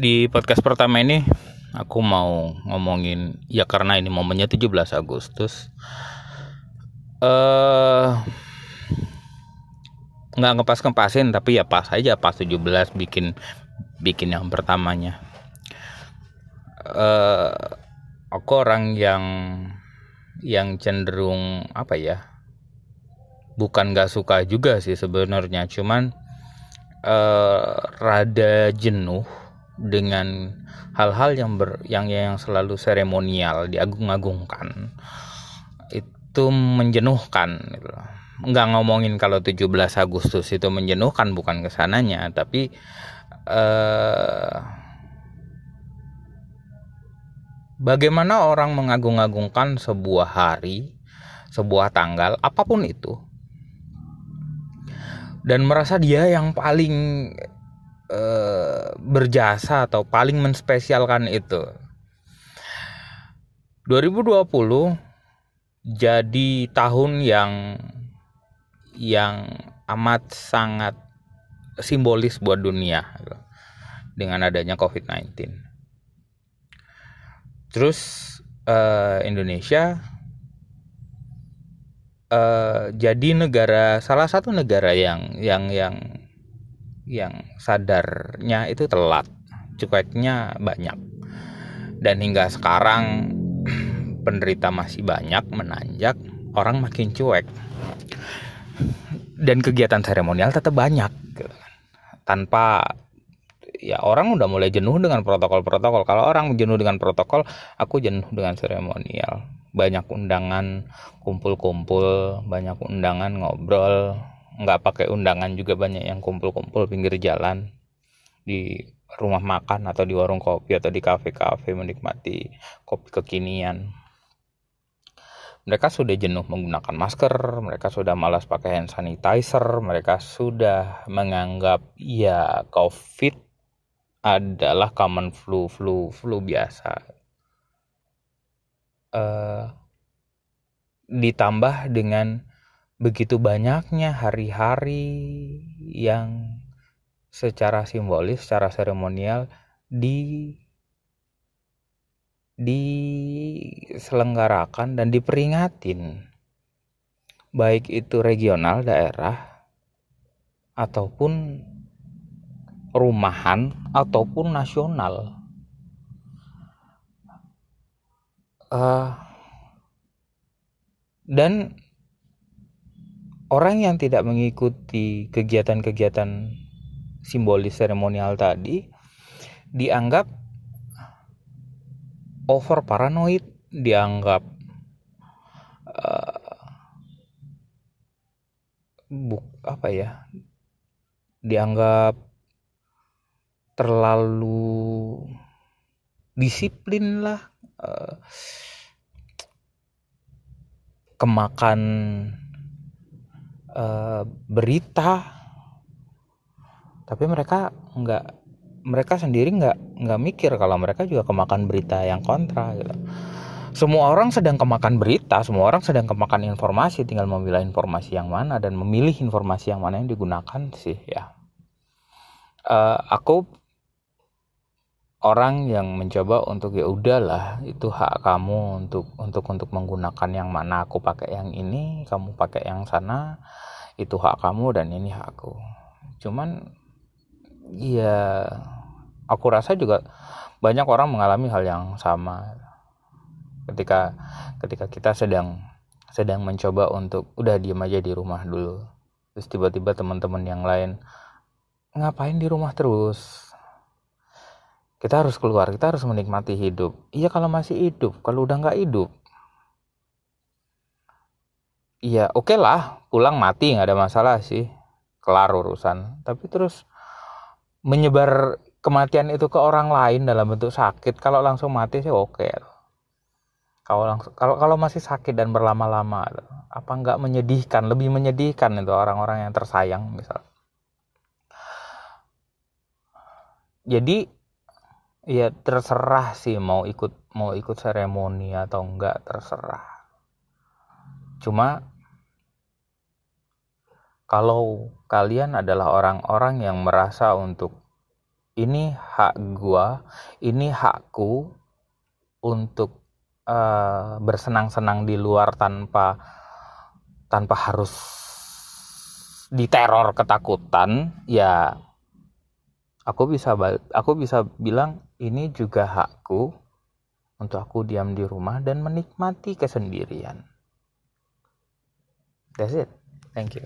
di podcast pertama ini aku mau ngomongin ya karena ini momennya 17 Agustus eh nggak ngepas ngepasin tapi ya pas aja pas 17 bikin bikin yang pertamanya. Eh aku orang yang yang cenderung apa ya bukan gak suka juga sih sebenarnya cuman eh, rada jenuh dengan hal-hal yang ber yang yang selalu seremonial diagung-agungkan. Itu menjenuhkan gitu. Nggak ngomongin kalau 17 Agustus itu menjenuhkan bukan ke sananya tapi eh, bagaimana orang mengagung-agungkan sebuah hari sebuah tanggal apa pun itu dan merasa dia yang paling eh, berjasa atau paling menspesialkan itu. 2020 jadi tahun yang yang amat sangat simbolis buat dunia gitu, dengan adanya COVID-19. Terus eh, Indonesia uh, jadi negara salah satu negara yang yang yang yang sadarnya itu telat cueknya banyak. Dan hingga sekarang penderita masih banyak menanjak orang makin cuek. Dan kegiatan seremonial tetap banyak gitu kan. tanpa ya orang udah mulai jenuh dengan protokol-protokol. Kalau orang jenuh dengan protokol aku jenuh dengan seremonial. Banyak undangan kumpul-kumpul banyak undangan ngobrol nggak pakai undangan juga banyak yang kumpul-kumpul pinggir jalan di rumah makan atau di warung kopi atau di kafe-kafe menikmati kopi kekinian. Mereka sudah jenuh menggunakan masker, mereka sudah malas pakai hand sanitizer, mereka sudah menganggap ya COVID adalah common flu, flu, flu biasa. Uh, ditambah dengan begitu banyaknya hari-hari yang secara simbolis, secara seremonial di diselenggarakan dan diperingatin. Baik itu regional daerah ataupun rumahan ataupun nasional. Uh, dan orang yang tidak mengikuti kegiatan-kegiatan simbolis seremonial tadi dianggap over paranoid dianggap uh, buk apa ya dianggap terlalu disiplin lah uh, kemakan berita tapi mereka nggak mereka sendiri nggak nggak mikir kalau mereka juga kemakan berita yang kontra gitu. Semua orang sedang kemakan berita semua orang sedang kemakan informasi tinggal memilah informasi yang mana dan memilih informasi yang mana yang digunakan sih ya. Uh, aku orang yang mencoba untuk ya udahlah itu hak kamu untuk untuk untuk menggunakan yang mana aku pakai yang ini kamu pakai yang sana itu hak kamu dan ini hakku cuman ya aku rasa juga banyak orang mengalami hal yang sama. Ketika ketika kita sedang sedang mencoba untuk udah diam aja di rumah dulu. Terus tiba-tiba teman-teman yang lain ngapain di rumah terus? Kita harus keluar kita harus menikmati hidup. Iya kalau masih hidup kalau udah nggak hidup. Iya oke okay lah pulang mati nggak ada masalah sih. Kelar urusan. Tapi terus menyebar kematian itu ke orang lain dalam bentuk sakit kalau langsung mati sih oke kalau langsung kalau kalau masih sakit dan berlama-lama apa nggak menyedihkan? Lebih menyedihkan itu orang-orang yang tersayang misal. Jadi ya terserah sih mau ikut mau ikut seremoni atau enggak terserah. Cuma kalau kalian adalah orang-orang yang merasa untuk ini hak gua ini hakku untuk uh, bersenang-senang di luar tanpa tanpa harus diteror ketakutan ya aku bisa aku bisa bilang ini juga hakku untuk aku diam di rumah dan menikmati kesendirian. That's it. Thank you.